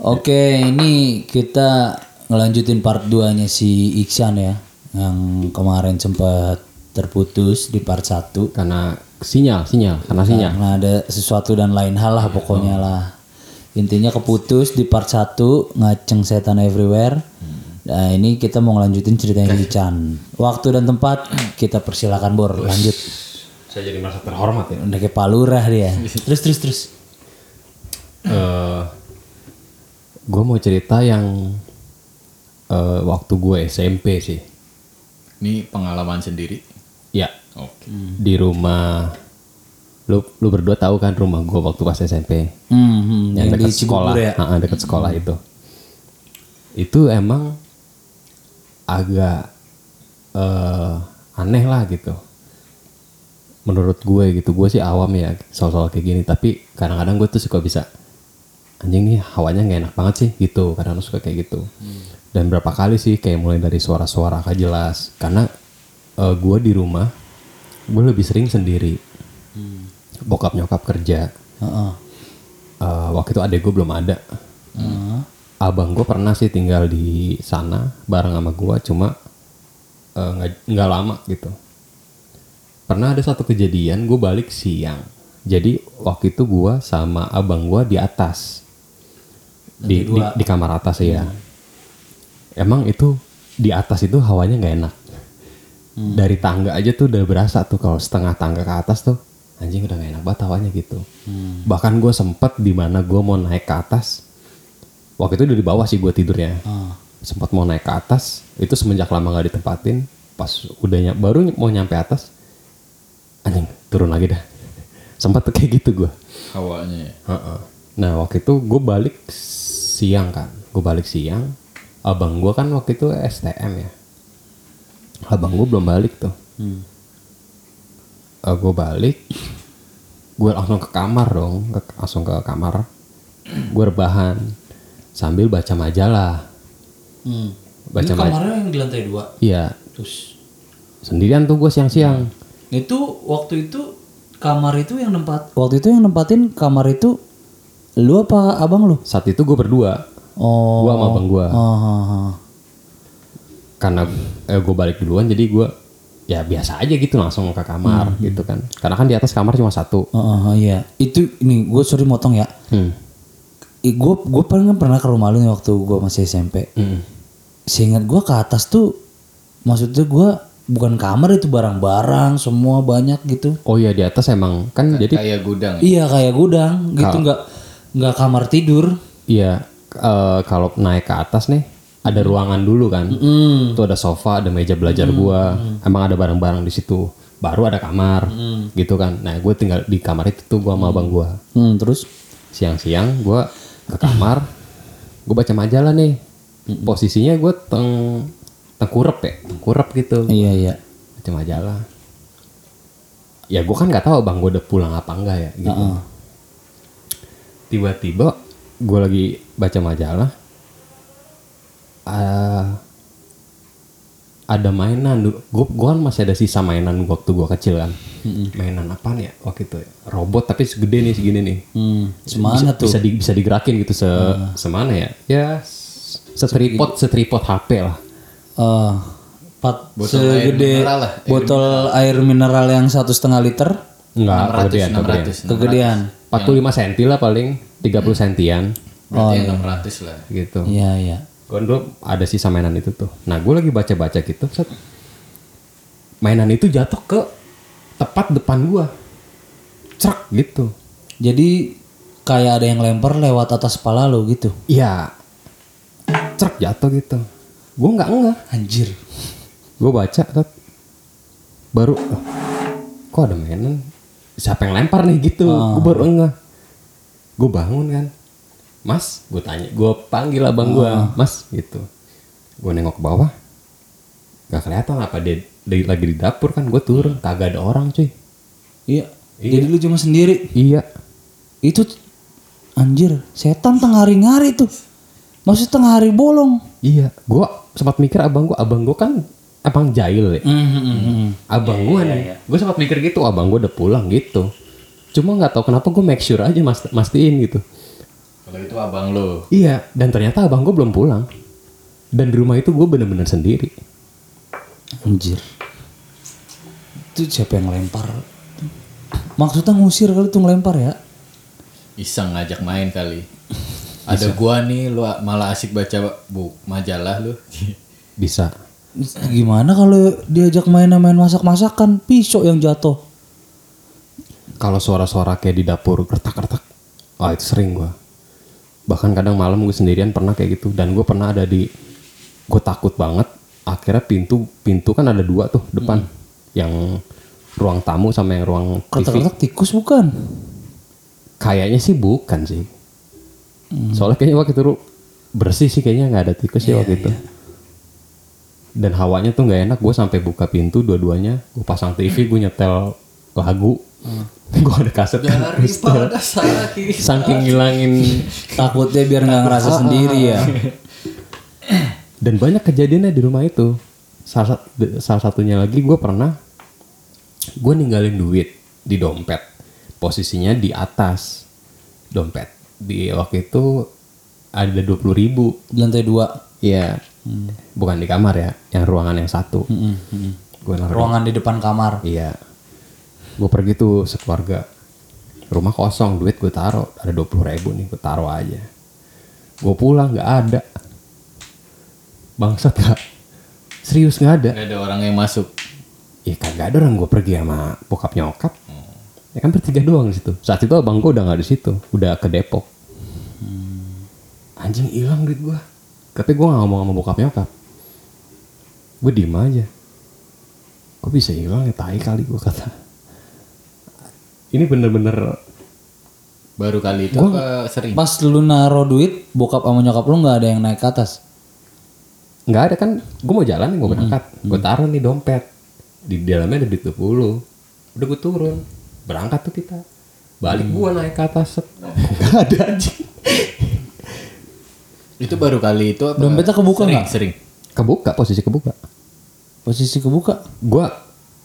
Oke, ini kita ngelanjutin part 2-nya si Iksan ya. Yang kemarin sempat terputus di part 1. Karena sinyal, sinyal, karena sinyal. Karena ada sesuatu dan lain hal lah pokoknya lah. Intinya keputus di part 1 ngaceng setan everywhere. Nah ini kita mau ngelanjutin ceritanya Iksan. Waktu dan tempat kita persilakan Bor, lanjut. Saya jadi merasa terhormat ya. Udah kayak palurah dia. Terus terus terus. eh gue mau cerita yang eh, waktu gue SMP sih. Ini pengalaman sendiri. Ya, Oke. di rumah lu lu berdua tahu kan rumah gue waktu pas SMP Hmm, hmm, yang, yang di dekat sekolah, ya. Ah, ah, dekat sekolah itu. Itu emang agak eh, aneh lah gitu. Menurut gue gitu, gue sih awam ya soal-soal kayak gini. Tapi kadang-kadang gue tuh suka bisa anjing nih hawanya nggak enak banget sih gitu. Kadang suka kayak gitu. Dan berapa kali sih kayak mulai dari suara-suara gak jelas. Karena eh, gue di rumah gue lebih sering sendiri. Bokap nyokap kerja. Heeh. Eh, waktu itu adek gue belum ada. Abang gue pernah sih tinggal di sana bareng sama gue, cuma eh, nggak nggak lama gitu. Pernah ada satu kejadian gue balik siang. Jadi waktu itu gue sama abang gue di atas, di, di, di kamar atas ya. Emang itu di atas itu hawanya nggak enak. Dari tangga aja tuh udah berasa tuh kalau setengah tangga ke atas tuh anjing udah gak enak banget hawanya gitu. Bahkan gue sempet di mana gue mau naik ke atas. Waktu itu dari bawah sih gue tidurnya. Sempat mau naik ke atas, itu semenjak lama gak ditempatin. Pas udah ny- baru mau nyampe atas, anjing turun lagi dah. Sempat tuh kayak gitu gue. Hawanya ya. Heeh. Nah waktu itu gue balik siang kan, gue balik siang. Abang gue kan waktu itu STM ya. Abang gue belum balik tuh. gue balik, gue langsung ke kamar dong, ke- langsung ke kamar. Gue rebahan sambil baca majalah. Hmm. Baca Ini majalah. kamarnya yang di lantai dua. Iya, Terus sendirian tuh gue siang-siang. itu waktu itu kamar itu yang nempat. Waktu itu yang nempatin kamar itu lu apa abang lu? Saat itu gue berdua, Oh. gue sama abang gue. Ah, ah, ah. karena eh, gue balik duluan jadi gue ya biasa aja gitu langsung ke kamar gitu kan karena kan di atas kamar cuma satu ah, iya. Itu ini gue sorry motong ya. hmm. Gue gue pernah pernah ke rumah lu nih waktu gue masih SMP. Hmm. Seingat gue ke atas tuh maksudnya gue bukan kamar itu barang-barang semua banyak gitu. oh iya di atas emang kan jadi Kayak gudang. ya? Iya kayak gudang gitu nggak nggak kamar tidur. iya eh, kalau naik ke atas nih ada ruangan dulu kan. Hmm. tuh ada sofa ada meja belajar gua. Emang ada barang-barang di situ. Baru ada kamar gitu kan. Nah gue tinggal di kamar itu tuh gua sama abang gua. Hmm, terus? Siang-siang gue ke kamar gue baca majalah nih. Posisinya gue teng tengkurep ya tengkurep gitu. Iya iya. baca majalah. Ya gue kan nggak tahu bang gue udah pulang apa enggak ya gitu tiba-tiba gue lagi baca majalah eh, ada mainan gue gue kan masih ada sisa mainan waktu gue kecil kan. Mainan apa ya waktu itu ya? robot tapi segede nih segini nih. Hmm, semana bisa, tuh? bisa, di- bisa digerakin gitu se semana ya? Ya setripod setripod HP lah. Eh, empat Botol air segede mineral lah. botol air mineral yang satu setengah liter? Enggak 600, kegedean kegedean. 600. kegedean 45 cm lah paling 30 sentian. Berarti 600 lah. gitu. Iya iya. Gue dulu ada sisa mainan itu tuh. Nah gue lagi baca baca gitu set. mainan itu jatuh ke tepat depan gue cerak gitu. Jadi kayak ada yang lempar lewat atas kepala lo gitu? Iya. Cerak jatuh gitu. Gue nggak enggak anjir. Gue baca set. baru "Oh, kok ada mainan siapa yang lempar nih gitu? Gue baru enggak gue bangun kan. Mas gue tanya gue panggil abang gue mas gitu. Gue nengok ke bawah. Gak kelihatan apa dia, dia lagi di dapur kan gue turun kagak ada orang cuy. Iya jadi lu cuma sendiri? Iya. Itu anjir setan tengah hari ngari tuh. Maksud tengah hari bolong. Iya gue sempat mikir abang gue abang gue kan emang jahil ya abang gue nih gue sempat mikir gitu abang gue udah pulang gitu cuma nggak tahu kenapa gue make sure aja mas mastiin gitu Kalau itu abang lo. Iya, dan ternyata abang gue belum pulang. Dan di rumah itu gue bener-bener sendiri. Anjir. Itu siapa yang lempar? Maksudnya ngusir kali tuh ngelempar ya? Iseng ngajak main kali. Ada gua nih lu malah asik baca bu majalah lu. Bisa. Gimana kalau diajak main-main masak-masakan, pisau yang jatuh. Kalau suara-suara kayak di dapur kertak-kertak, wah itu sering gue. Bahkan kadang malam gue sendirian pernah kayak gitu. Dan gue pernah ada di, gue takut banget. Akhirnya pintu pintu kan ada dua tuh depan, yang ruang tamu sama yang ruang TV. Kertak-kertak tikus bukan? Kayaknya sih bukan sih. Soalnya kayaknya waktu itu bersih sih kayaknya nggak ada tikus sih waktu itu. Dan hawanya tuh nggak enak. Gue sampai buka pintu dua-duanya. Gue pasang TV, gue nyetel lagu. gue ada kaset kan. Saking ngilangin Takutnya biar nggak ngerasa sendiri ya. dan banyak kejadiannya di rumah itu. Salah, salah satunya lagi gue pernah gue ninggalin duit di dompet. Posisinya di atas dompet. Di waktu itu ada 20 ribu Di lantai dua. Iya. Bukan di kamar ya, yang ruangan yang satu. Gue naruh. Ruangan di depan kamar. Iya. Gue pergi tuh sekeluarga. Rumah kosong, duit gue taruh. Ada 20 ribu nih, gue taruh aja. Gue pulang nggak ada. Bangsat gak? Serius nggak ada? Gak ada orang yang masuk. Ya kagak ada orang gue pergi sama bokap nyokap. Ya kan bertiga doang di situ. Saat itu abang gue udah nggak di situ, udah ke Depok. Anjing hilang duit gue. Tapi gue nggak ngomong sama bokap nyokap. Gue diem aja. Kok bisa hilang ya tai kali gue kata. Ini bener-bener Baru kali itu apa sering? Pas lu naro duit, bokap sama nyokap lu nggak ada yang naik ke atas. nggak ada kan. Gue mau jalan nih, gue berangkat. Gue taruh nih dompet. Di dalamnya ada duit 20. Udah gue turun. Berangkat tuh kita. Balik gue naik ke atas. Nggak ada anjing. Itu baru kali itu apa? Dompetnya kebuka sering, nggak? Sering. Kebuka, posisi kebuka. Posisi kebuka. Gua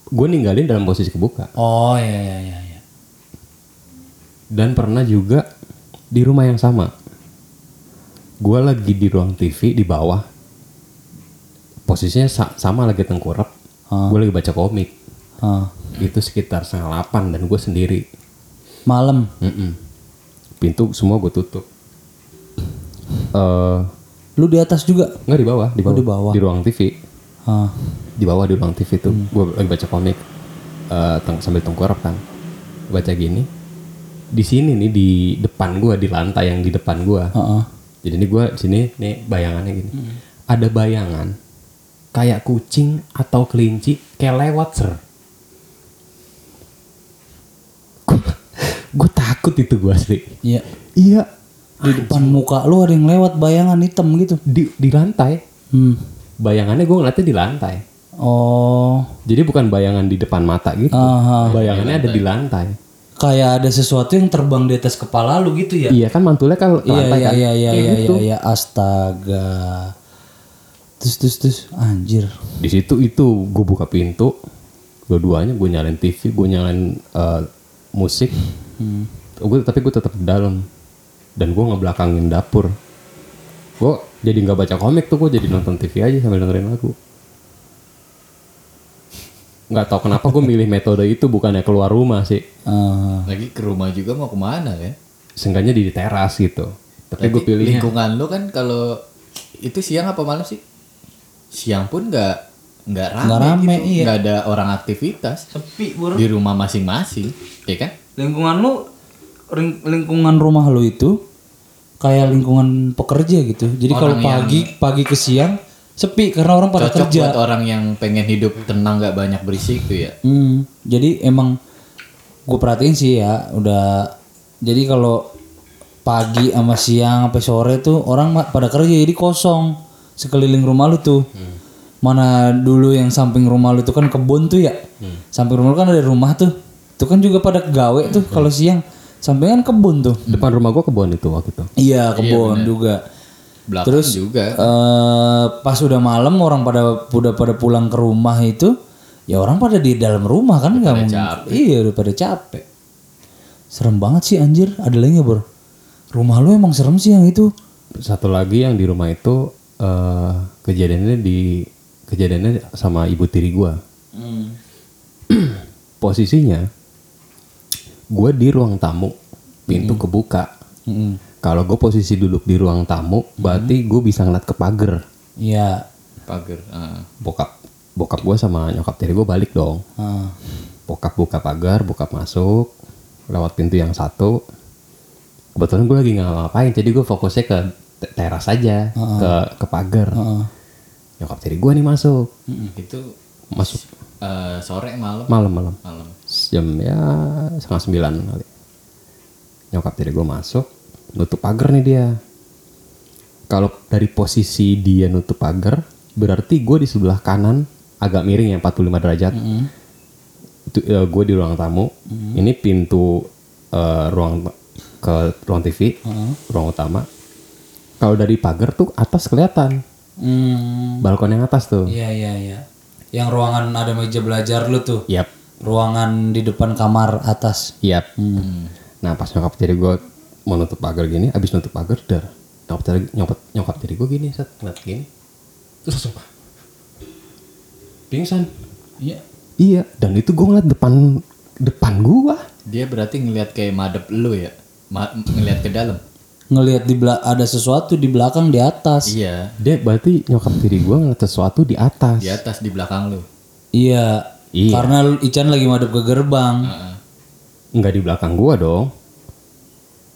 gue ninggalin dalam posisi kebuka Oh iya iya iya. iya. dan pernah juga di rumah yang sama Gua lagi di ruang TV di bawah posisinya sa- sama lagi tengkurap gue lagi baca komik Ah. itu sekitar setengah delapan dan gue sendiri Malam. Mm-mm. pintu semua gue tutup eh Lu di atas juga. nggak di bawah di bawah di bawah. di ruang TV Ah. di bawah di ruang TV tuh. Gue lagi baca komik teng- sambil tengkurap kan. Baca gini di sini nih di depan gue di lantai yang di depan gue Heeh. jadi ini gue di sini nih bayangannya gini. Ada bayangan kayak kucing atau kelinci kayak lewat ser. Gue takut itu gue asli. Iya. iya Di depan muka lu ada yang lewat bayangan hitam gitu. di di lantai Hmm. bayangannya gue ngeliatnya di lantai Oh. jadi bukan bayangan di depan mata gitu Aha. bayangannya ada di lantai Kayak ada sesuatu yang terbang di atas kepala lu gitu ya? Iya kan mantulnya kan Iya lantai iya kan. iya iya iya gitu. iya iya. astaga. Terus terus terus anjir. Di situ itu gue buka pintu, dua-duanya gue nyalain TV, gue nyalain eh, musik. Hmm. Gua, tapi gue tetap di dalam dan gue ngebelakangin dapur. Gue jadi nggak baca komik tuh, gue jadi nonton TV aja sambil dengerin lagu. Nggak tahu kenapa gue milih metode itu bukannya keluar rumah sih. Ah. Lagi ke rumah juga mau ke mana kan? Seenggaknya di teras gitu. Tapi gue pilih lingkungan lu kan kalau itu siang apa malam sih? Siang pun nggak nggak rame, Nggak rame, gitu. iya. Nggak ada orang aktivitas Sepi bro. di rumah masing-masing, ya kan? Lingkungan lu ring- lingkungan rumah lu itu kayak lingkungan pekerja gitu. Jadi kalau pagi pagi ke siang sepi karena orang pada Cocok kerja. buat orang yang pengen hidup tenang nggak banyak berisik tuh ya. Hmm, jadi emang gue perhatiin sih ya, udah jadi kalau pagi sama siang sampai sore tuh orang pada kerja jadi kosong sekeliling rumah lu tuh. Mana dulu yang samping rumah lu tuh kan kebun tuh ya. Samping rumah lu kan ada rumah tuh. Itu kan juga pada gawe tuh kalau siang. Sampingan kebun tuh. depan rumah gue kebun itu waktu itu. Iya, kebun juga. Belakang Terus juga. eh, pas udah malam orang pada udah pada pulang ke rumah itu, ya orang pada di dalam rumah kan nggak mungkin. Iya udah pada capek. Serem banget sih anjir. Ada lagi bro? Rumah lu emang serem sih yang itu. Satu lagi yang di rumah itu eh kejadiannya di kejadiannya sama ibu tiri gua. Posisinya gue di ruang tamu, pintu kebuka. Kalau gue posisi duduk di ruang tamu, berarti gue bisa ngeliat ke pagar. Iya. Pagar. ah. Bokap bokap gue sama nyokap tiri gue balik dong. Ah. Bokap buka pagar, bokap masuk lewat pintu yang satu. Kebetulan gue lagi nggak ngapain, jadi gue fokusnya ke te- teras aja, ke ke pagar. Nyokap tiri gue nih masuk, Itu masuk eh, sore malam. malam-malam. Malam. jam ya setengah sembilan kali nyokap tiri gue masuk nutup pagar nih dia kalau dari posisi dia nutup pagar berarti gue di sebelah kanan agak miring ya 45 derajat itu gue di ruang tamu ini pintu eh, ruang ke ruang TV ruang utama kalau dari pagar tuh atas kelihatan Hmm. balkon yang atas tuh Iya iya iya. Yang ruangan ada meja belajar lu tuh. yap Ruangan di depan kamar atas. Yap. Nah pas nyokap tiri gue mau nutup pagar gini, abis nutup pagar dar. Nyokap tiri, nyokap, nyokap tiri gue gini, set ngeliat gini. Terus langsung pingsan. Iya. Iya, dan itu gue ngeliat depan depan gua. Dia berarti ngelihat kayak madep lu ya. Ma ngelihat ke dalam. Ngelihat di bela ada sesuatu di belakang di atas. Iya. Dia berarti nyokap tiri gue ngeliat sesuatu di atas. Di atas di belakang lu. Iya. Iya. Karena Ican lagi madep ke gerbang. Heeh. Nggak di belakang gua dong.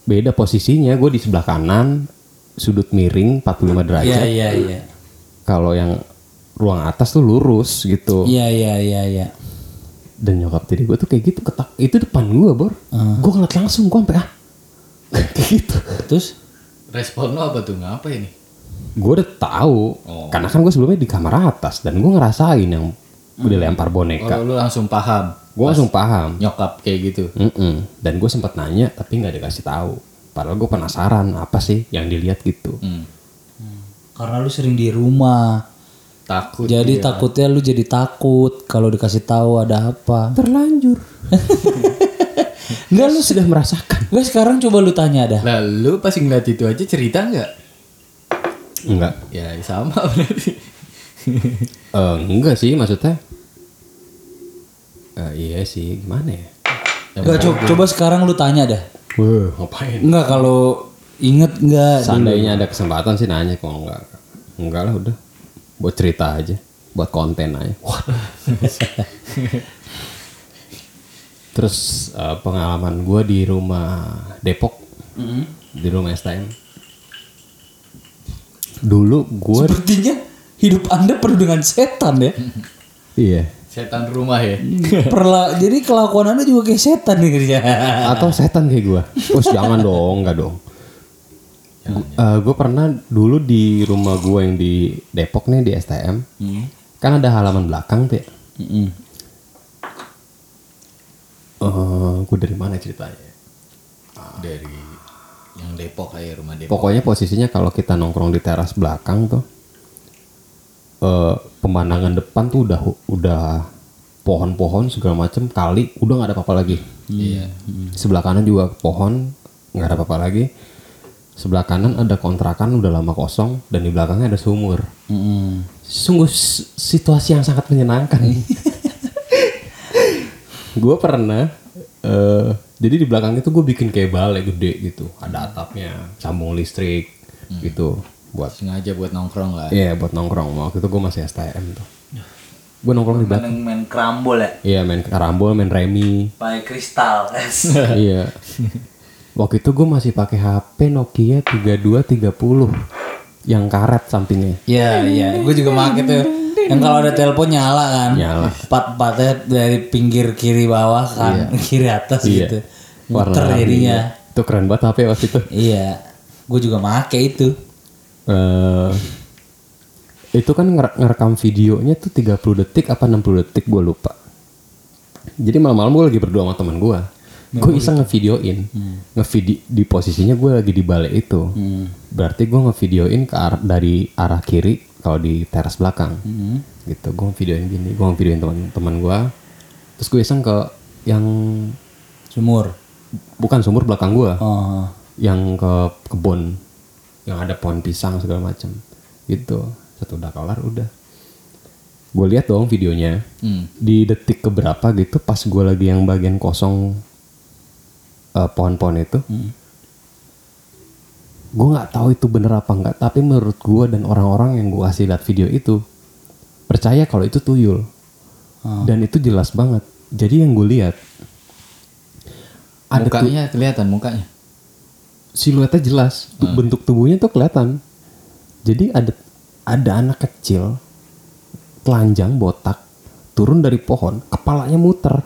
Beda posisinya, gue di sebelah kanan, sudut miring 45 derajat. Iya iya iya. Kalau yang ruang atas tuh lurus gitu. Iya iya iya iya. dan nyokap tiri gue tuh kayak gitu ketak itu depan gue bor gue ngeliat langsung gue sampai ah gitu Terus Respon lu apa tuh? Ngapa ini? gue udah tahu karena kan gue sebelumnya di kamar atas dan gue ngerasain yang udah lempar boneka Kalau lu langsung paham. gue langsung paham Nyokap kayak gitu. Mm-mm. dan gue sempat nanya tapi nggak dikasih tahu padahal gue penasaran apa sih yang dilihat gitu Hmm. karena lu sering di rumah. Takut. Jadi takutnya lu jadi takut kalau dikasih tahu ada apa. terlanjur Enggak lu sudah merasakan Enggak sekarang coba lu tanya dah. Lah lu pas ngeliat itu aja cerita nggak? enggak Ya sama berarti. Eh, enggak sih maksudnya Eh, iya sih gimana ya Enggak coba, coba sekarang lu tanya dah. Wah, ngapain Enggak kalau inget enggak Seandainya ada kesempatan sih nanya kok enggak. Enggak lah udah. Buat cerita aja, buat konten aja. Terus eh, pengalaman gue di rumah Depok, di rumah STM. Dulu gue, Sepertinya hidup Anda penuh dengan setan ya. iya. Setan rumah ya. Perla jadi kelakuan Anda juga kayak setan nih kerja. Atau setan kayak gue. Terus jangan dong, enggak dong. gue pernah dulu di rumah gue yang di Depok nih di STM, kan ada halaman belakang tuh. ya. Eh, gue dari mana ceritanya? Dari yang Depok kayak rumah Depok. Pokoknya posisinya kalau kita nongkrong di teras belakang tuh, eh pemandangan depan tuh udah udah pohon-pohon segala macem kali, udah nggak ada apa-apa lagi. Iya. Sebelah kanan juga pohon, nggak ada apa-apa lagi. Sebelah kanan ada kontrakan udah lama kosong dan di belakangnya ada sumur. Sungguh s- situasi yang sangat menyenangkan. gue pernah, eh jadi di belakang itu gue bikin kayak balai gede gitu, ada atapnya, sambung listrik gitu, buat Sengaja buat nongkrong lah. Iya buat nongkrong waktu itu gue masih STM tuh. Gue nongkrong di belakang. Main, main kerambol ya. Iya main karambol, main remi. Pakai kristal. iya. Waktu itu gue masih pakai HP Nokia 3230 yang karet sampingnya. Iya iya, gue juga make tuh. Yang kalau ada telepon nyala kan. Nyala. Empat empatnya dari pinggir kiri bawah kan, kiri atas gitu. Muter warna jadinya. Itu keren banget HP waktu itu. Iya, gue juga make itu. Eh, itu kan nger- ngerekam videonya tuh 30 detik apa 60 detik gue lupa. Jadi malam-malam gue lagi berdua sama teman gue. Gue iseng ngevideoin, ngevidi di posisinya gue lagi di balai itu. Berarti gue ngevideoin ke arah dari arah kiri kalau di teras belakang. Gitu, gue ngevideoin gini, gue ngevideoin teman-teman gue. Terus gue iseng ke yang Sumur. bukan sumur belakang gue, Oh. yang ke kebun yang ada pohon pisang segala macam gitu satu udah kelar udah gue lihat dong videonya Hmm. di detik keberapa gitu pas gue lagi yang bagian kosong eh, pohon-pohon itu gue nggak tahu itu bener apa enggak tapi menurut gue dan orang-orang yang gue kasih lihat video itu percaya kalau itu tuyul. Dan itu jelas banget. Jadi yang gue lihat ada tu- mukanya kelihatan mukanya. siluetnya jelas Tu- bentuk tubuhnya tuh kelihatan. Jadi ada ada anak kecil telanjang botak turun dari pohon kepalanya muter.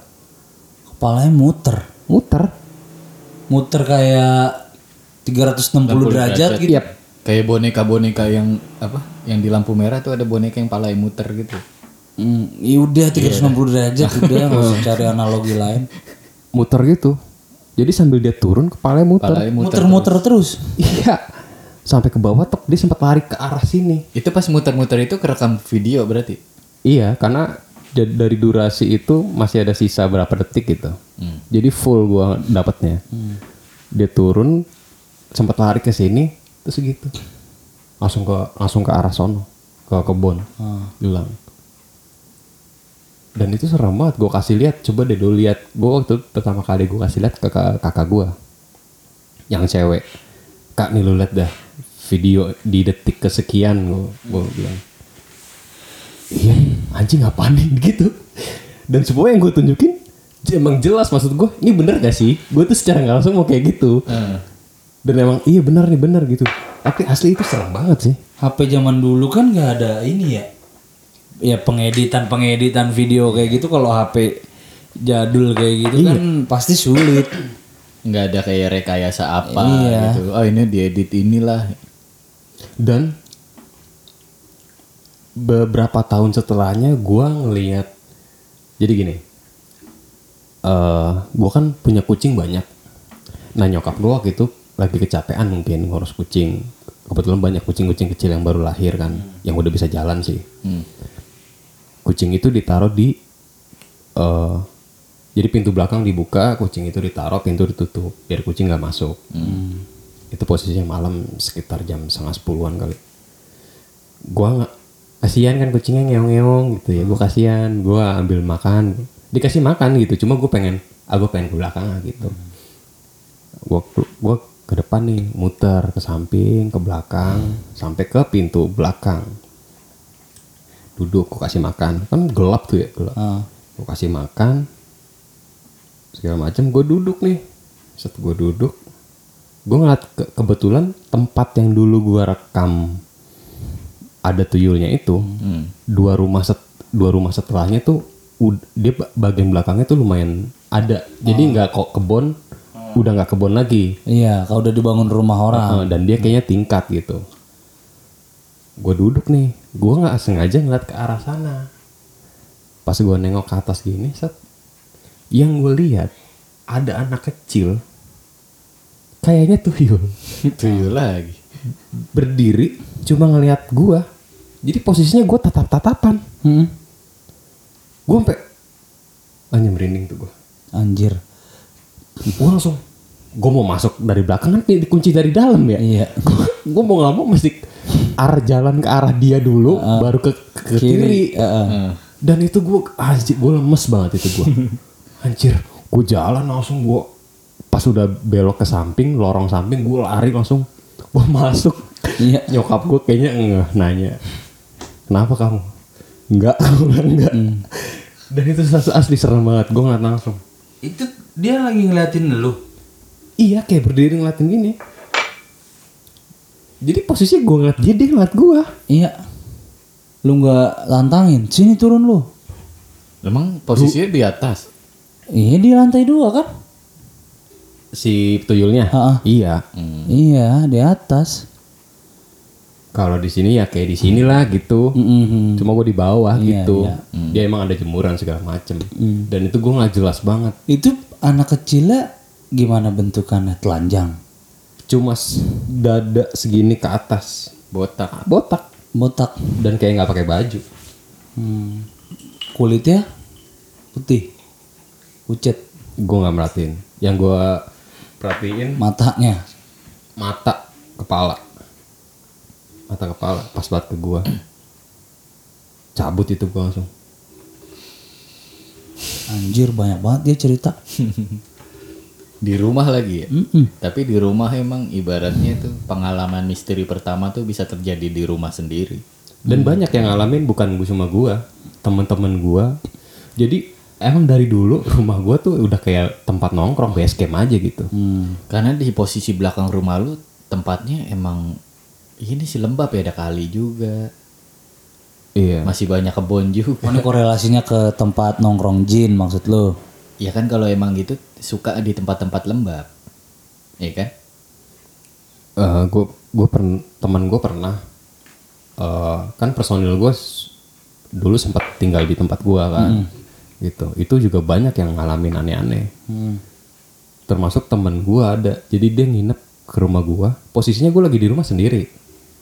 Kepalanya muter. muter. Muter kayak 360 derajat gitu. Yap. Kayak boneka-boneka yang apa? Yang di lampu merah tuh ada boneka yang palanya muter gitu. Hmm, ya udah 360 derajat udah nggak usah cari analogi lain. muter gitu jadi sambil dia turun kepalanya muter. Muter-muter terus. iya sampai ke bawah tok dia sempat lari ke arah sini Itu pas muter-muter itu kerekam video berarti. iya karena dari durasi itu masih ada sisa berapa detik gitu jadi full gua dapatnya dia turun sempat lari ke sini terus gitu. Langsung ke langsung ke arah sono ke kebun bilang. Dan itu serem banget gue kasih lihat coba deh dulu lihat. Gue waktu pertama kali gue kasih lihat ke kakak, kakak gue yang cewek. Kak nih lu lihat dah video di detik kesekian gue gue bilang. Iya anjing apaan nih gitu. Dan semua yang gue tunjukin emang jelas maksud gue ini bener gak sih? Gue tuh secara nggak langsung mau kayak gitu dan emang iya bener nih bener gitu tapi asli itu serem banget sih HP zaman dulu kan nggak ada ini ya. Ya pengeditan pengeditan video kayak gitu kalau HP jadul kayak gitu kan pasti sulit. nggak ada kayak rekayasa apa Iya. gitu. Oh ini diedit inilah. dan beberapa tahun setelahnya gua ngelihat jadi gini eh gua kan punya kucing banyak nah nyokap gua waktu itu lagi kecapean mungkin ngurus kucing. Kebetulan banyak kucing-kucing kecil yang baru lahir kan yang udah bisa jalan sih. Kucing itu ditaruh di eh jadi pintu belakang dibuka kucing itu ditaruh pintu ditutup biar kucing nggak masuk. Itu posisinya malam sekitar jam setengah sepuluhan kali. Gua nggak kasihan kan kucingnya ngeong-ngeong gitu ya. Gua kasihan gua ambil makan. Dikasih makan gitu cuma gue pengen ah gue pengen ke belakang ah, gitu. Gua gua ke depan nih muter ke samping ke belakang sampai ke pintu belakang. Duduk gue kasih makan. Kan gelap tuh ya gelap. Ah. gue kasih makan segala macam gue duduk nih. Set gue duduk. Gue ngeliat ke- kebetulan tempat yang dulu gue rekam ada tuyulnya itu dua rumah set dua rumah setelahnya tuh dia ba- bagian belakangnya tuh lumayan ada. Jadi nggak kok kebon udah nggak kebon lagi. Iya, kalau udah dibangun rumah orang. Heeh, dan dia kayaknya tingkat gitu. Gue duduk nih gue nggak sengaja ngeliat ke arah sana. Pas gue nengok ke atas gini set. Yang gue lihat ada anak kecil. Kayaknya tuyul. Tuyul lagi. berdiri cuma ngeliat gue jadi posisinya gue tatap tatapan Hmm. gue sampai hanya merinding tuh gue Anjir. Gue langsung gue mau masuk dari belakang kan dikunci dari dalam ya? Iya. gue mau nggak mau mesti arah jalan ke arah dia dulu baru ke, ke Kiri. kiri, Heeh. dan itu gue anjir gue lemes banget itu gue anjir gue jalan langsung gue pas udah belok ke samping lorong samping gue lari langsung. Gue masuk. Iya. nyokap gue kayaknya enggak nanya kenapa kamu? Enggak gue enggak dan itu as- asli serem banget gue ngeliat langsung. Itu dia lagi ngeliatin lu. Iya kayak berdiri ngeliatin gini. Jadi posisi gue ngeliat dia, dia ngeliat gue. Iya. Lu nggak lantangin. Sini turun lu. Emang posisinya di atas. Iya di lantai dua kan? Si tuyulnya? Ha-ha. Iya. Iya di atas. Kalau di sini ya kayak di sinilah gitu. Mm-mm. Cuma gue di bawah Iya, gitu. iya. Dia emang ada jemuran segala macem. Dan itu gue nggak jelas banget. Itu anak kecilnya gimana bentukannya? Telanjang. Cuma dada segini ke atas. Botak. Botak. Botak. Dan kayak nggak pakai baju. Hmm. Kulitnya putih. Pucet. Gue nggak merhatiin. Yang gue perhatiin Matanya. mata kepala mata kepala pas banget ke gua cabut itu gua langsung Anjir banyak banget dia cerita. Di rumah lagi ya. Mm-mm. Tapi di rumah emang ibaratnya itu pengalaman misteri pertama tuh bisa terjadi di rumah sendiri. dan banyak yang ngalamin bukan gua cuma gua temen-temen gua jadi emang dari dulu rumah gua tuh udah kayak tempat nongkrong base camp aja gitu Hmm. Karena di posisi belakang rumah lu tempatnya emang ini sih lembab ya ada kali juga. Iya Masih banyak kebun juga. Ini korelasinya ke tempat nongkrong jin maksud lu? Ya kan kalau emang gitu suka di tempat-tempat lembab. Iya kan? gue gue pernah teman gue pernah eh, kan personil gue dulu sempat tinggal di tempat gue kan gitu itu juga banyak yang ngalamin aneh-aneh Hmm. termasuk temen gue ada jadi dia nginep ke rumah gue posisinya gue lagi di rumah sendiri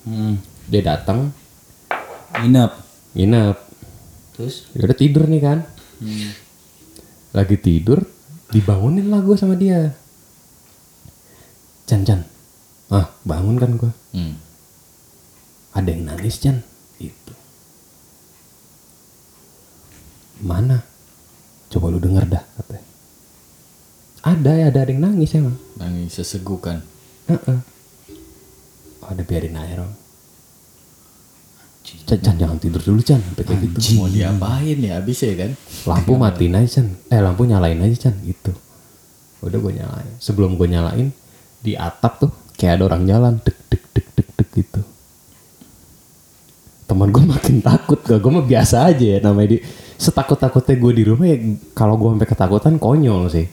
Hmm. dia datang Nginep. Nginep. Terus? ya udah tidur nih kan. Lagi tidur dibangunin lah gue sama dia. Chan Chan. Ah bangun kan gue Hmm. ada yang nangis Chan. Itu. Mana? Coba lu denger dah katanya. Ada ya ada yang nangis emang. Nangis sesegukan. Heeh. Oh, ada biarin aja dong Chan, Chan jangan tidur dulu Chan sampai kayak gitu Mau diapain ya abis ya kan? lampu matiin aja Chan eh lampu nyalain aja Chan gitu. Udah gue nyalain. Sebelum gue nyalain di atap tuh kayak ada orang jalan dek dek dek dek dek gitu. Teman gue makin takut gak gue mah biasa aja ya namanya di setakut takutnya gue di rumah ya kalau gue sampai ketakutan konyol sih.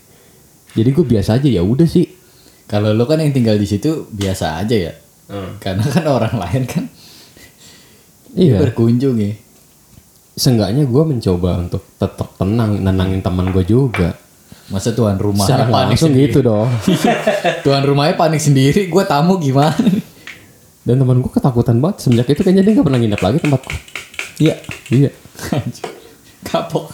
Jadi gue biasa aja ya udah sih. Kalau lu kan yang tinggal di situ biasa aja ya. Karena kan orang lain kan iya berkunjung ya. seenggaknya gue mencoba untuk tetap tenang nenangin teman gue juga Masa tuan rumah secara panik langsung sendiri. gitu dong Tuan rumahnya panik sendiri, gue tamu gimana? Dan teman gue ketakutan banget semenjak itu kayaknya dia gak pernah nginep lagi tempatku. Iya. Iya. Anjir. Kapok.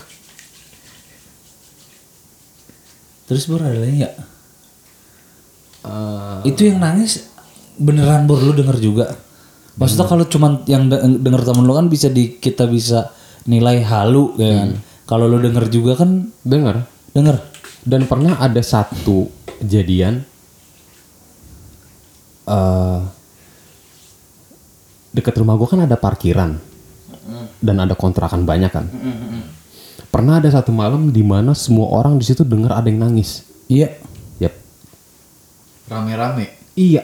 Terus bro ada lagi nggak? Itu yang nangis beneran bro lu denger juga? Maksudnya kalau cuman yang de- denger temen lu kan bisa di kita bisa nilai halu kan. Kalau lu denger juga kan Dengar. denger. Dan pernah ada satu kejadian eh dekat rumah gue kan ada parkiran dan ada kontrakan banyak kan. Pernah ada satu malam di mana semua orang di situ dengar ada yang nangis. Iya. Yap. Rame-rame. Iya.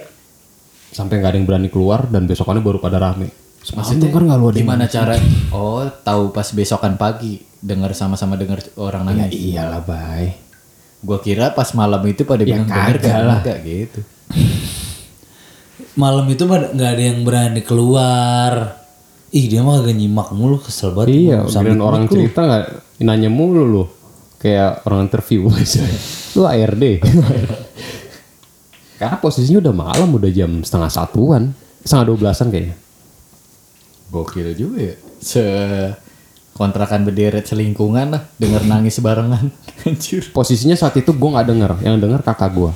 Sampai nggak ada yang berani keluar dan besokannya baru pada rame. Semalam denger nggak lu ada yang Gimana cara? Oh, tahu pas besokan pagi dengar sama-sama dengar orang Ya nangis. iyalah, bay. Gua kira pas malam itu pada Ya bilang denger kagak gak lah. Enggak gitu. Malam itu mah nggak ada yang berani keluar. Ih dia mah kagak nyimak mulu kesel banget. Iya, kirain orang cerita nggak nanya mulu lu. Kayak orang interview aja. lu ARD. Karena posisinya udah malam, udah jam setengah satuan. Setengah dua belasan kayaknya. Gokil juga ya. Se kontrakan berderet selingkungan lah, denger nangis barengan. Anjir. Posisinya saat itu gue nggak denger. Yang denger kakak gue.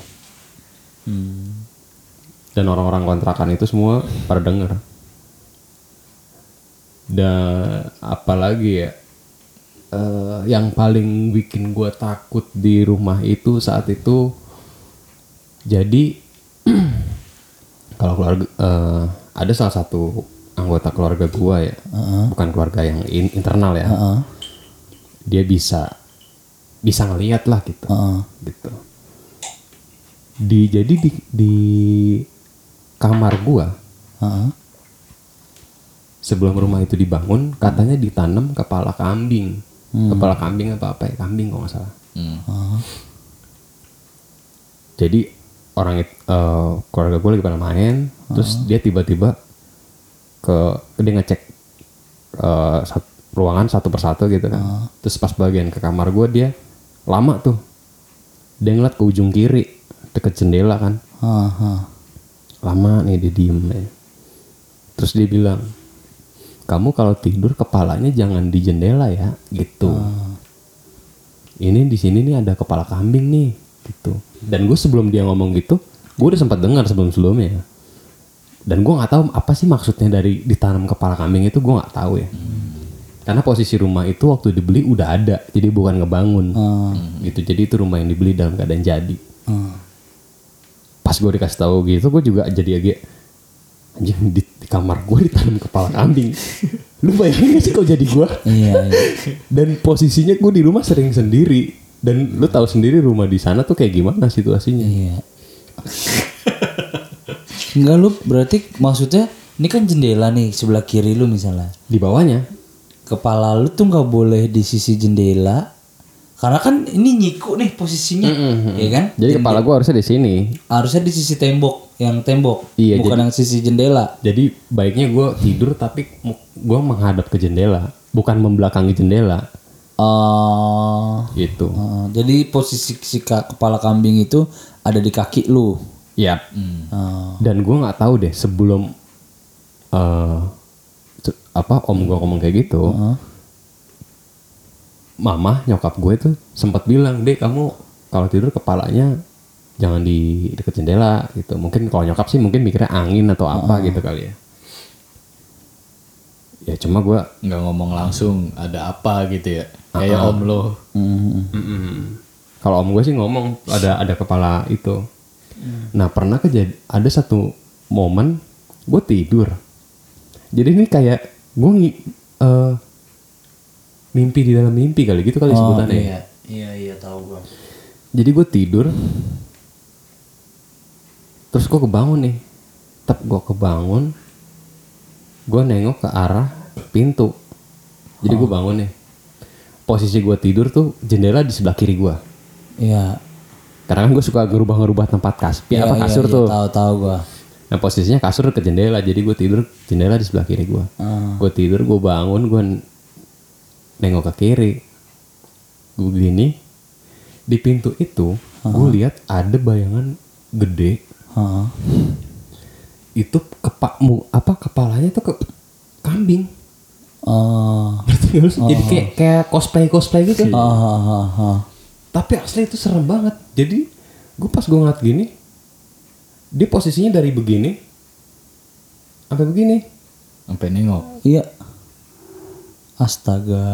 Dan orang-orang kontrakan itu semua pada denger. Dan apalagi ya. eh, yang paling bikin gue takut di rumah itu saat itu jadi kalau keluarga eh, ada salah satu anggota keluarga gua ya bukan keluarga yang in- internal ya Heeh. dia bisa bisa ngelihat lah gitu Heeh. gitu di jadi di, di kamar gua Heeh. sebelum rumah itu dibangun katanya ditanam kepala kambing kepala kambing apa apa ya kambing kalau nggak salah Hmm. jadi orang eh, keluarga gue lagi pada main terus dia tiba-tiba ke dia ngecek eh, sat- ruangan satu persatu gitu kan. Terus pas bagian ke kamar gue dia lama tuh. Dia ngeliat ke ujung kiri deket jendela kan. Heeh. lama nih dia diem nih. terus dia bilang kamu kalau tidur kepalanya jangan di jendela ya gitu. Ini di sini nih ada kepala kambing nih gitu. Dan gue sebelum dia ngomong gitu gue udah sempat dengar sebelum sebelumnya dan gue nggak tahu apa sih maksudnya dari ditanam kepala kambing itu gue nggak tahu ya. Karena posisi rumah itu waktu dibeli udah ada jadi bukan ngebangun. Gitu jadi itu rumah yang dibeli dalam keadaan jadi. Hmm. pas gue dikasih tahu gitu gue juga jadi agak anjing di, di kamar gue ditanam kepala kambing. Lu bayangin gak sih kalau jadi gue Iya, iya. dan posisinya gue di rumah sering sendiri dan lu tahu sendiri rumah di sana tuh kayak gimana situasinya Iya. Enggak lu berarti maksudnya ini kan jendela nih sebelah kiri lu misalnya. di bawahnya Kepala lu tuh nggak boleh di sisi jendela. Karena kan ini nyiku nih posisinya, ya kan? jadi kepala gue harusnya di sini Harusnya di sisi tembok, yang tembok, Iya, bukan yang sisi jendela. jadi baiknya gue tidur tapi gue menghadap ke jendela bukan membelakangi jendela Oh, gitu. Oh, jadi posisi si ka- kepala kambing itu ada di kaki lu. ya Oh, dan gue nggak tahu deh sebelum eh se- apa om gue ngomong kayak gitu mama nyokap gue tuh sempat bilang deh kamu kalau tidur kepalanya jangan di deket jendela gitu. Mungkin kalau nyokap sih mungkin mikirnya angin atau apa gitu kali ya. Ya cuma gue nggak ngomong langsung ada apa gitu ya kayak om lo. Mm, kalau om gue sih ngomong ada ada kepala itu. Nah pernah kejadi ada satu momen gue tidur. Jadi ini kayak gue ngi- eh, mimpi di dalam mimpi kali gitu kali oh sebutannya. ya. iya, iya iya tahu gua. jadi gue tidur terus gue kebangun nih. Tetap gue kebangun gue nengok ke arah pintu. Jadi gue bangun nih posisi gue tidur tuh jendela di sebelah kiri gue Iya. karena kan gue suka ngerubah-ngerubah tempat kas Iya, apa iya, kasur iya, tuh Tahu tahu gua. nah posisinya kasur ke jendela jadi gue tidur jendela di sebelah kiri gue Ah. gue tidur gue bangun gue nengok ke kiri gue gini di pintu itu gue lihat ada bayangan gede Heeh. itu kepakmu apa kepalanya tuh ke kambing Oh. Lu? jadi kayak kayak cosplay cosplay gitu Ah, ah, ah, ah. tapi asli itu serem banget jadi gue pas gue ngeliat gini dia posisinya dari begini sampai begini sampai nengok Iya. Astaga.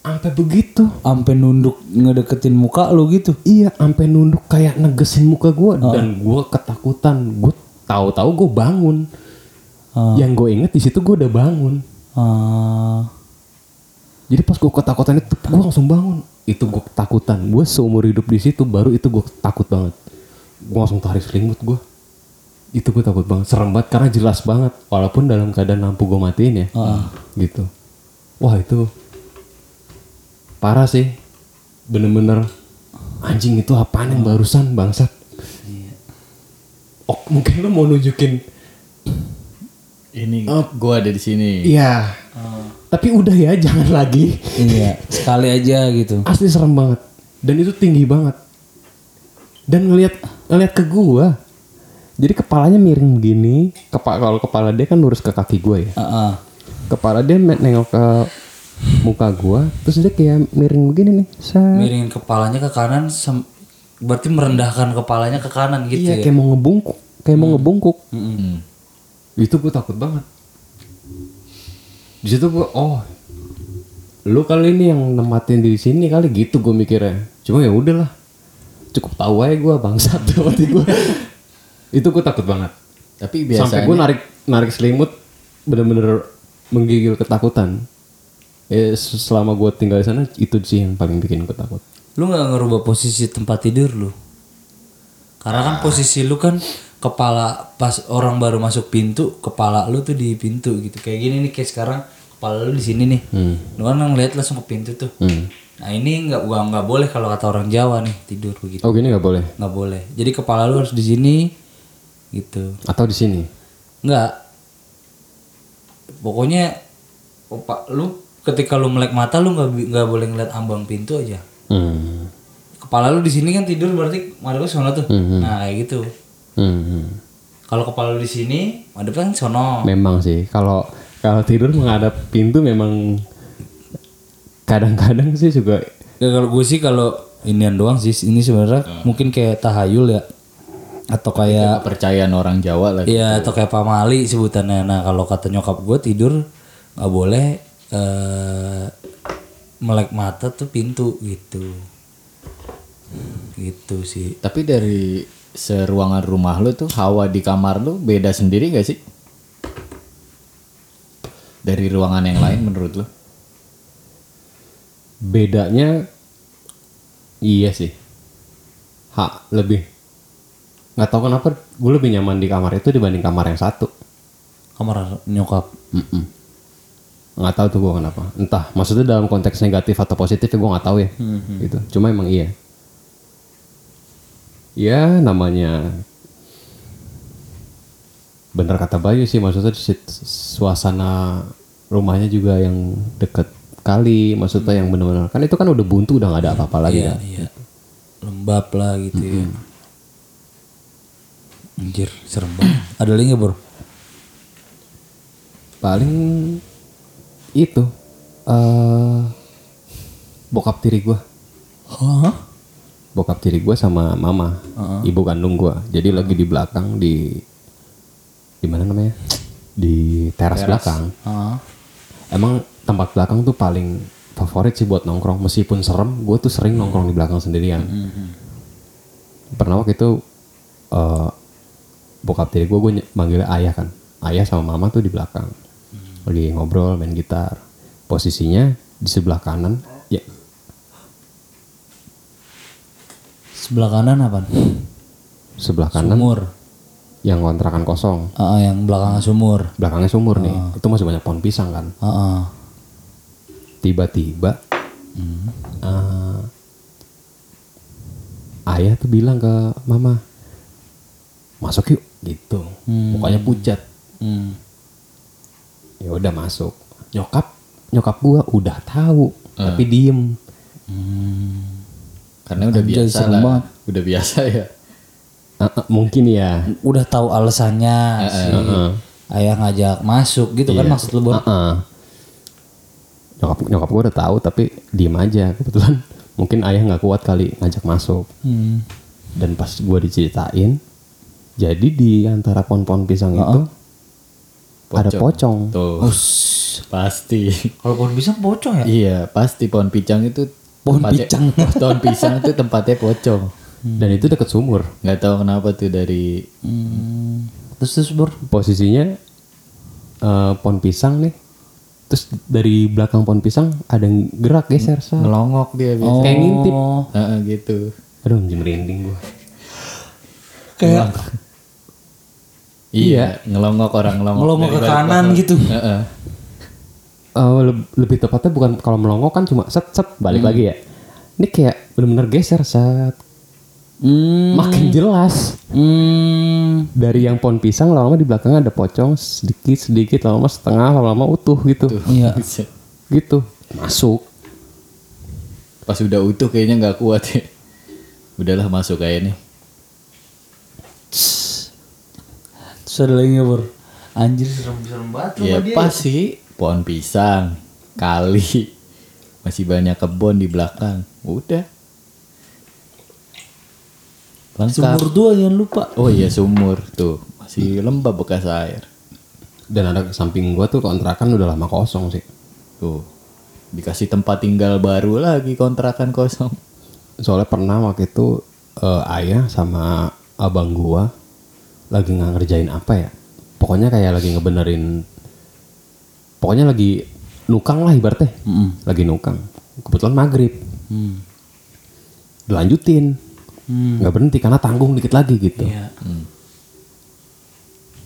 sampai begitu Sampai nunduk ngedeketin muka lu gitu. iya sampai nunduk kayak negesin muka gue dan gue ketakutan gue tahu-tahu gue bangun Ah. yang gue inget di situ gue udah bangun Ah. jadi pas gue ketakutan itu gue langsung bangun. Itu gue ketakutan. Gue seumur hidup di situ baru itu gue takut banget. Gue langsung tarik selimut gue itu gue takut banget. Serem banget karena jelas banget. Walaupun dalam keadaan lampu gue matiin ya. Gitu. Wah itu parah sih. Bener-bener anjing itu apaan yang barusan bangsat? Oh mungkin lo mau nunjukin ini gua ada di sini. Iya. Tapi udah ya jangan lagi. Iya, sekali aja gitu. asli serem banget. Dan itu tinggi banget. Dan ngelihat ngelihat ke gua jadi kepalanya miring begini. Kepala kalau kepala dia kan lurus ke kaki gua ya. Heeh. kepala dia nengok ke muka gua terus dia kayak miring begini nih. Set. Miringin kepalanya ke kanan sem- berarti merendahkan kepalanya ke kanan gitu iya ya. kayak mau ngebungkuk kayak mau ngebungkuk. Hmm. Itu gua takut banget. Di situ gua oh lu kali ini yang nempatin di sini kali gitu gue mikirnya. Cuma ya udahlah. Cukup tahu aja gue bangsat berarti gue itu gue takut banget. Tapi sampai biasanya gue narik narik selimut bener-bener menggigil ketakutan. Eh selama gue tinggal di sana itu sih yang paling bikin gue takut. Lu nggak ngerubah posisi tempat tidur lu? Karena kan posisi lu kan kepala pas orang baru masuk pintu, kepala lu tuh di pintu gitu. Kayak gini nih kayak sekarang kepala lu di sini nih. Lu kan ngeliat langsung ke pintu tuh. Hmm. Nah ini nggak gua nggak boleh kalau kata orang Jawa nih tidur begitu. oh gini nggak boleh Nggak boleh. Jadi kepala lu harus di sini gitu. atau di sini Nggak. Pokoknya opa, lu ketika lu melek mata lu nggak nggak boleh ngeliat ambang pintu aja. hmm. kepala lu di sini kan tidur berarti madep sono tuh nah kayak gitu Hmm. kalau kepala lu di sini madep kan sono memang sih kalau kalau tidur menghadap pintu memang kadang-kadang sih juga ya, kalau gue sih kalau inian doang sih ini sebenarnya mungkin kayak tahayul ya atau kayak Kepercayaan orang Jawa lah. Iya atau kayak pamali sebutannya. Nah kalau kata nyokap gue tidur nggak boleh eh melek mata tuh pintu gitu. Gitu sih. Tapi dari seruangan rumah lu tuh hawa di kamar lu beda sendiri gak sih? Dari ruangan yang lain menurut lu? Bedanya iya sih. Ha, lebih nggak tahu kenapa gue lebih nyaman di kamar itu dibanding kamar yang satu. Kamar nyokap. Mm-mm. nggak tahu tuh gue kenapa entah maksudnya dalam konteks negatif atau positif ya gue nggak tahu ya gitu cuma emang iya ya namanya bener kata Bayu sih maksudnya suasana rumahnya juga yang deket kali maksudnya yang bener-bener kan itu kan udah buntu udah nggak ada apa-apa lagi Iya kan iya. Lembab lah gitu ya. Anjir serem banget. Ada lagi bro? paling itu eh bokap tiri gue Hah? Bokap tiri gue sama mama ibu kandung gue jadi lagi di belakang di di mana namanya? Di teras, belakang. Hah? emang tempat belakang tuh paling favorit sih buat nongkrong. Meskipun serem gue tuh sering nongkrong di belakang sendirian. Pernah waktu itu eh bokap tiri gue gue manggilnya ayah kan. Ayah sama mama tuh di belakang. Lagi ngobrol main gitar. Posisinya di sebelah kanan ya Sebelah kanan apa? sebelah kanan. Sumur. yang kontrakan kosong. Ah, yang belakangnya sumur. belakangnya sumur nih. Itu masih banyak pohon pisang kan? Ah, ah. tiba-tiba eh, ayah tuh bilang ke mama masuk yuk. Gitu. Mukanya pucat. Hmm. ya udah masuk. Nyokap? Nyokap gua udah tahu tapi diem Karena udah Anjay, biasa lah. banget. Udah biasa ya. Eh, eh, mungkin ya Udah tahu alasannya si ayah ngajak masuk gitu kan maksud lu bro? Heeh. nyokap nyokap gua udah tahu tapi diem aja kebetulan mungkin ayah nggak kuat kali ngajak masuk Hmm. dan pas gua diceritain jadi di antara pohon-pohon pisang itu ada pocong Tuh. Pasti. Kalau pohon pisang pocong ya? iya, pasti pohon pisang itu Pohon tempatnya- pisang. pohon pisang itu tempatnya pocong. dan itu deket sumur nggak tahu kenapa tuh dari Hmm. Terus terus bro? posisinya eh, pohon pisang nih terus dari belakang pohon pisang ada yang gerak geser sa. ngelongok dia biasa. kayak ngintip Oh, Heeh, gitu. aduh merinding gua kayak Iya, ngelongok orang ngelongok. ngelongok ke kanan gitu. Heeh. Eh, leb- lebih tepatnya bukan kalau melongok kan cuma set set balik lagi ya ini kayak bener-bener geser saat Hmm. makin jelas Hmm. dari yang pohon pisang lama-lama di belakangnya ada pocong sedikit sedikit lama-lama setengah lama-lama utuh gitu Iya. gitu masuk Pas udah utuh kayaknya nggak kuat ya. Udahlah masuk kayak nih. Terus ada lagi nggak bro? Anjir serem-serem banget Ya pas sih pohon pisang, kali, masih banyak kebun di belakang. Udah. Lengkap. Sumur dua jangan lupa. Oh iya sumur tuh masih lembab bekas air. dan ada samping gua tuh kontrakan udah lama kosong sih Tuh dikasih tempat tinggal baru lagi kontrakan kosong. soalnya pernah waktu itu eh, ayah sama abang gua lagi nggak ngerjain apa ya pokoknya kayak lagi ngebenerin pokoknya lagi nukang lah ibaratnya. Lagi nukang. Kebetulan maghrib. Hmm. dilanjutin. Nggak berhenti karena tanggung dikit lagi gitu. Iya.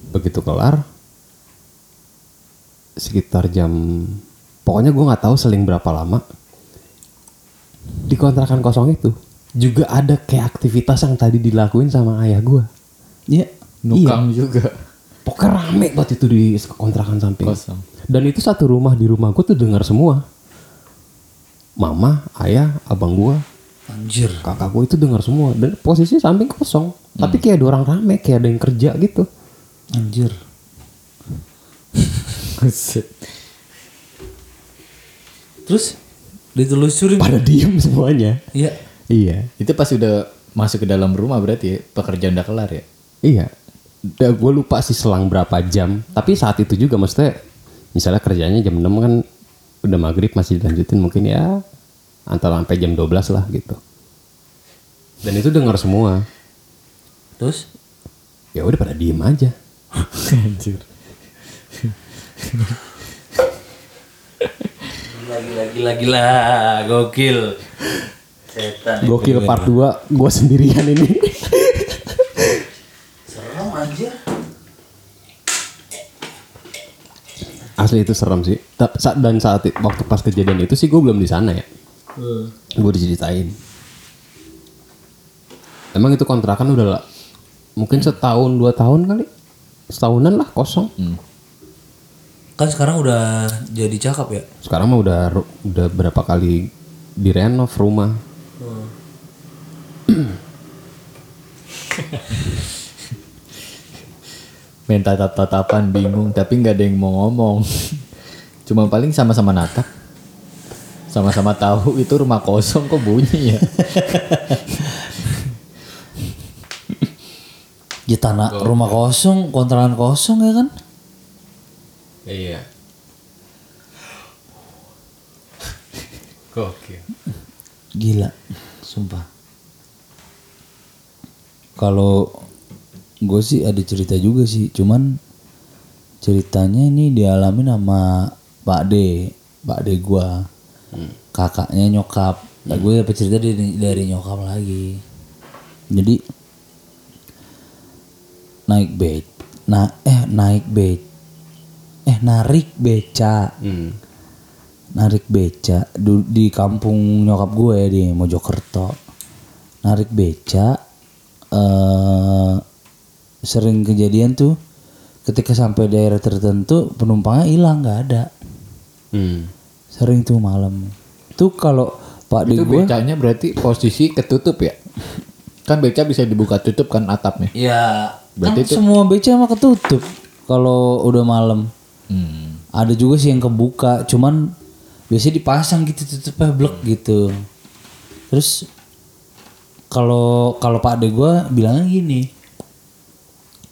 begitu kelar sekitar jam pokoknya gua nggak tahu seling berapa lama di kontrakan kosong itu juga ada kayak aktivitas yang tadi dilakuin sama ayah gua. Iya. Nukang juga pokoknya rame banget itu di kontrakan samping kosong. dan itu satu rumah di rumah gua tuh dengar semua mama ayah abang gua Anjir. kakak gua itu dengar semua dan posisi samping kosong tapi kayak ada orang rame kayak ada yang kerja gitu Anjir. Terus ditelusurin. pada diem semuanya Iya. iya Itu pas udah masuk ke dalam rumah berarti ya pekerjaan udah kelar ya. Iya. Gue lupa sih selang berapa jam. Tapi saat itu juga maksudnya misalnya kerjanya jam 6 kan udah maghrib masih dilanjutin mungkin ya antara sampai jam 12 lah gitu. Dan itu denger semua. Terus Ya udah pada diem aja. Anjir. gila gila gila gila gokil. Setan. Gokil part 2 gue sendirian ini. Serem aja. Asli itu serem sih. Dan saat waktu pas kejadian itu sih gue belum di sana ya. Gue diceritain. Emang itu kontrakan udah lah, mungkin setahun dua tahun kali, setahunan lah kosong. Kan sekarang udah jadi cakep ya. Sekarang mah udah udah berapa kali direnov rumah. Main tatap-tatapan bingung tapi nggak ada yang mau ngomong. Cuma paling sama-sama natap. Sama-sama tahu itu rumah kosong kok bunyi ya. Ya tanah rumah kosong, kontrakan kosong ya kan? Iya. Gokil. Gila, sumpah. Kalau gue sih ada cerita juga sih, cuman ceritanya ini dialami sama Pak D, Pak D gue, kakaknya nyokap. Nah, gue dapet cerita dari, dari nyokap lagi. Jadi naik be, nah eh naik be, eh narik beca Hmm. narik beca du- di kampung nyokap gue di Mojokerto narik beca eh sering kejadian tuh ketika sampai daerah tertentu penumpangnya hilang nggak ada Hmm. sering tuh malam tuh kalau pak di itu gue becanya berarti posisi ketutup ya. Kan beca bisa dibuka tutup kan atapnya. ya Berarti kan semua beca mah ketutup kalau udah malam Hmm. ada juga sih yang kebuka cuman biasanya dipasang gitu tutupnya blek gitu terus kalau kalau pak ade gue bilangnya gini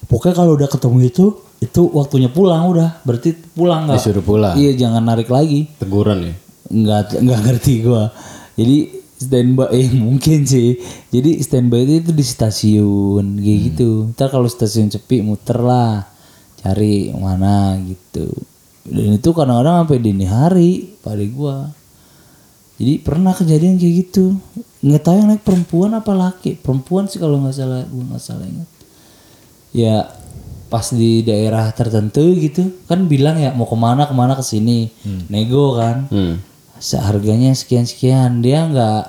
pokoknya kalau udah ketemu itu itu waktunya pulang udah. Berarti pulang nggak? Disuruh pulang. iya jangan narik lagi. Teguran ya. nggak nggak ngerti gua. Jadi standby eh mungkin sih. Jadi standby itu, itu di stasiun kayak gitu. Ntar kalau stasiun sepi muter lah. Cari mana gitu. Dan itu kadang-kadang sampai dini hari pada gua. Jadi pernah kejadian kayak gitu. Nggak tahu yang naik perempuan apa laki. Perempuan sih kalau nggak salah gua nggak salah ingat ya pas di daerah tertentu gitu kan bilang ya mau ke mana ke mana ke sini? Nego kan? Hmm. seharganya sekian sekian dia nggak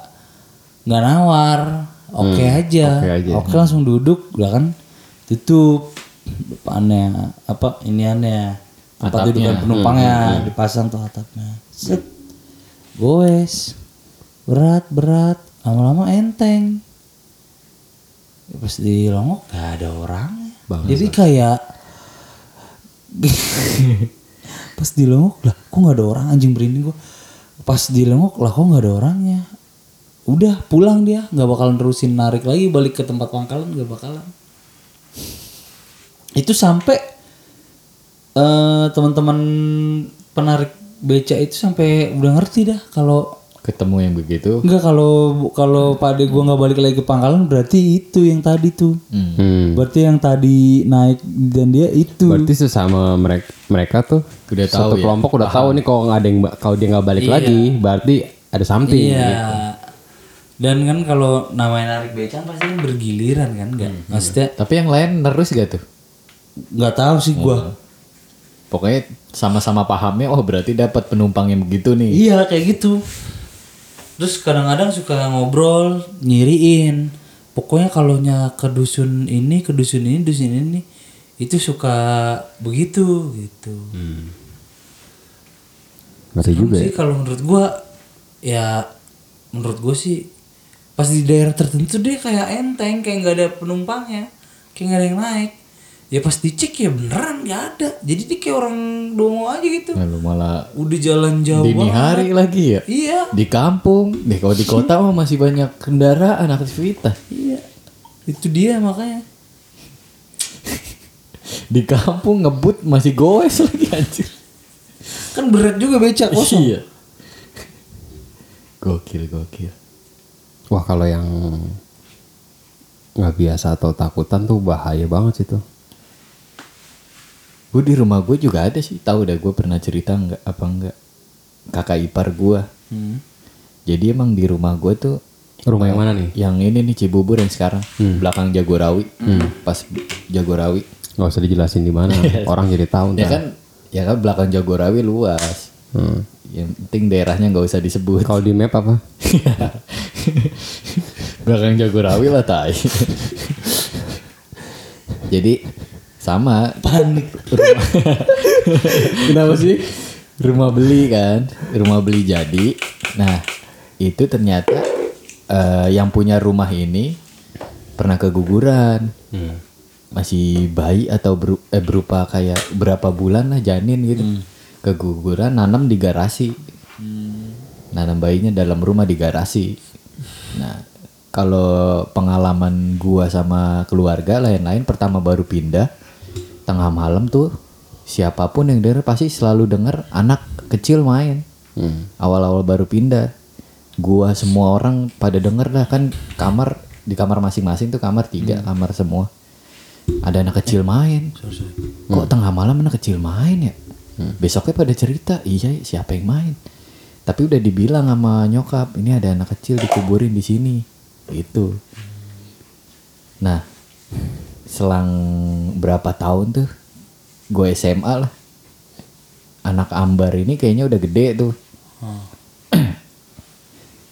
nggak nawar. Oke aja. oke aja. oke langsung duduk udah kan? Tutup. Depannya apa iniannya. Tempat dudukan penumpangnya dipasang tuh atapnya. Set. Goes. Berat berat. Lama-lama enteng. Ya, pas di longok gak ada jadi kayak pas di longok lah kok nggak ada orang? Anjing berinding gua. Pas di longok lah kok nggak ada orangnya? Udah pulang dia. Nggak bakalan terusin narik lagi balik ke tempat pangkalan nggak bakalan. Itu sampai eh teman-teman penarik beca itu sampai udah ngerti dah kalau Ketemu yang begitu. Enggak kalau kalau pade gua nggak balik lagi ke pangkalan berarti itu yang tadi tuh. Hmm. Berarti yang tadi naik dan dia itu. Berarti sesama mereka mereka tuh Udah satu tahu ya? kelompok udah tahu nih kalau nggak ada yang kalau dia nggak balik lagi berarti ada something. Iya. Dan kan kalau namanya narik beca kan pasti kan bergiliran kan enggak? Maksudnya Tapi yang lain nerus gak tuh? nggak tahu sih gua. Pokoknya sama-sama pahamnya oh berarti dapat penumpang yang begitu nih. Iya kayak gitu. Terus kadang-kadang suka ngobrol, nyiriin. Pokoknya kalau ke dusun ini, ke dusun ini, dusun ini itu suka begitu gitu. Ngerti juga ya. sih kalau menurut gua ya menurut gua sih pas di daerah tertentu dia kayak enteng kayak nggak ada penumpangnya kayak nggak ada yang naik ya pas dicek ya beneran nggak ada jadi dia kayak orang dongo aja gitu Nah, lu malah udah jalan jauh dini banget. hari lagi ya. iya Di kampung, deh kalau di kota mah masih banyak kendaraan aktivitas. iya itu dia makanya Di kampung ngebut masih goes lagi anjir. Kan berat juga becak kosong. Iya. Gokil, gokil. Wah kalau yang nggak biasa atau takutan tuh bahaya banget sih tuh. Gue di rumah gue juga ada sih. Tahu dah gue pernah cerita nggak apa enggak. Kakak ipar gue. Hmm. Jadi emang di rumah gue tuh Rumah yang mana nih? yang ini nih Cibubur yang sekarang belakang Jagorawi. Pas Jagorawi. Nggak usah dijelasin di mana. Orang jadi tahu Ya kan ya kan belakang Jagorawi luas. Hmm. Yang penting daerahnya nggak usah disebut. Kalau di map apa? belakang Jagorawi lah tai. Jadi sama Panik. Kenapa sih? Rumah beli kan, rumah beli jadi. Nah, itu ternyata eh, yang punya rumah ini pernah keguguran. Masih bayi atau beru- eh, berupa kayak berapa bulan lah janin gitu. Keguguran nanam di garasi. Nanam bayinya dalam rumah di garasi. Nah, kalau pengalaman gua sama keluarga lain-lain pertama baru pindah tengah malam tuh siapa pun yang denger pasti selalu denger anak kecil main. Awal-awal baru pindah. Gua semua orang pada denger dah kan kamar di kamar masing-masing tuh kamar tiga kamar semua. Ada anak kecil main. Kok tengah malam anak kecil main ya? Besoknya pada cerita, iya siapa yang main? Tapi udah dibilang sama nyokap, ini ada anak kecil dikuburin di sini. Itu. Nah, selang berapa tahun tuh gue SMA lah. Anak Ambar ini kayaknya udah gede tuh.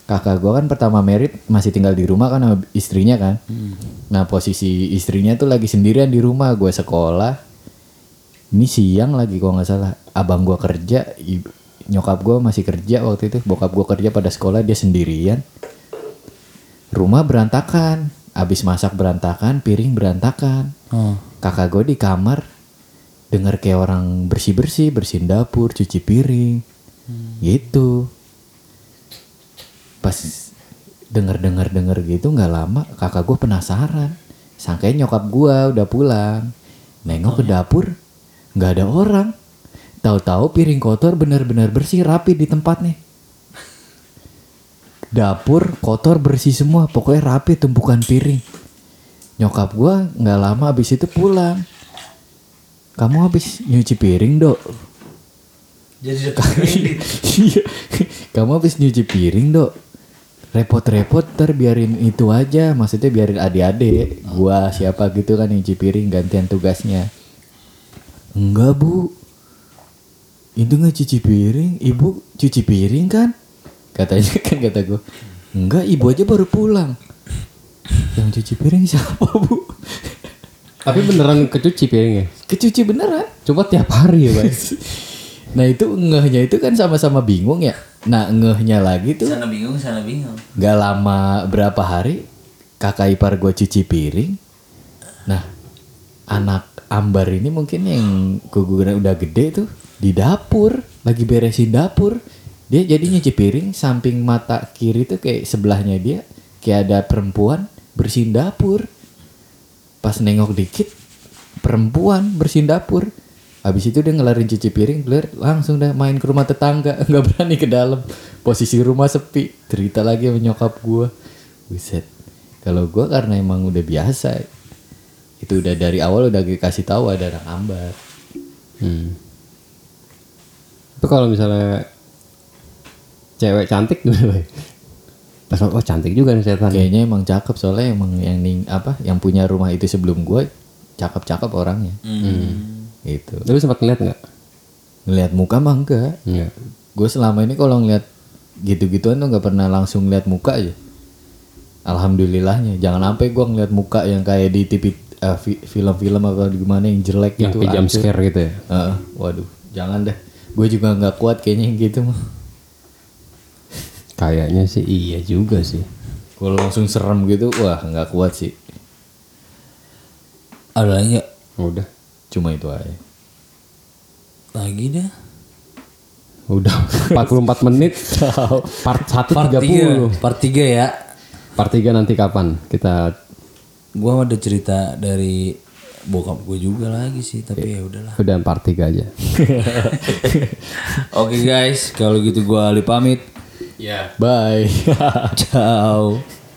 Kakak gue kan pertama merit masih tinggal di rumah kan sama istrinya kan. Nah posisi istrinya tuh lagi sendirian di rumah. Gue sekolah. Ini siang lagi kalau nggak salah. Abang gue kerja. Nyokap gue masih kerja waktu itu. Bokap gue kerja pada sekolah dia sendirian. Rumah berantakan. Abis masak berantakan, piring berantakan. Oh. Kakak gue di kamar denger kayak orang bersih-bersih, bersihin dapur, cuci piring. Gitu. Pas denger-denger denger gitu nggak lama kakak gue penasaran. Sangkanya nyokap gue udah pulang. Nengok ke dapur, nggak ada orang. Tahu-tahu piring kotor benar-benar bersih rapi di tempatnya. Dapur kotor bersih semua, pokoknya rapi tumpukan piring. Nyokap gua nggak lama abis itu pulang. Kamu habis nyuci piring dok? Jadi. Iya. Kamu habis nyuci piring dok? Repot-repot ter biarin itu aja. Maksudnya biarin adik-adik. Gua siapa gitu kan nyuci piring gantian tugasnya. Enggak bu. Itu nggak cuci piring. Ibu cuci piring kan? Katanya kan kata gue. Enggak ibu aja baru pulang. Yang cuci piring siapa bu? Tapi beneran kecuci piringnya. Kecuci beneran. Coba tiap hari ya, Bay. Nah itu ngehnya itu kan sama-sama bingung ya. Nah ngehnya lagi tuh Sana bingung, sana bingung. Gak lama berapa hari kakak ipar gue cuci piring. Nah anak Ambar ini mungkin yang keguguran udah gede tuh di dapur lagi beresin dapur. Dia jadi nyuci piring samping mata kiri tuh kayak sebelahnya dia kayak ada perempuan bersihin dapur. Pas nengok dikit perempuan bersihin dapur. Habis itu dia ngelarin cuci piring, keluar langsung dah main ke rumah tetangga, nggak berani ke dalam. Posisi rumah sepi, cerita lagi sama nyokap gua. Buset. Kalau gua karena emang udah biasa, itu udah dari awal udah dikasih tahu ada anak ambar. Hmm. Itu kalau misalnya cewek cantik gimana, Bay? Pas oh cantik juga nih setan. Kayaknya emang cakep soalnya emang yang ning apa, yang punya rumah itu sebelum gua cakep-cakep orangnya. Gitu. Lu sempat ngeliat nggak? Ngelihat muka mah enggak. Enggak. Gue selama ini kalau ngeliat gitu-gituan tuh nggak pernah langsung ngeliat muka aja. Alhamdulillahnya. Jangan sampai gue ngeliat muka yang kayak di TV eh, fi- film-film atau gimana yang jelek Yang gitu. ke jump scare gitu ya. Heeh, waduh, jangan deh. Gue juga nggak kuat kayaknya yang gitu mah. Kayaknya sih iya juga sih. Kalau langsung serem gitu, wah nggak kuat sih. Ada lagi? Udah. Cuma itu aja. Lagi dah. Udah 44 menit. Part 1 Part 30. 3. Part 3 ya. Part 3 nanti kapan? Kita Gua ada cerita dari bokap gue juga lagi sih tapi ya udahlah Udah part 3 aja. oke guys kalau gitu gue Ali pamit Ya. Bye. ciao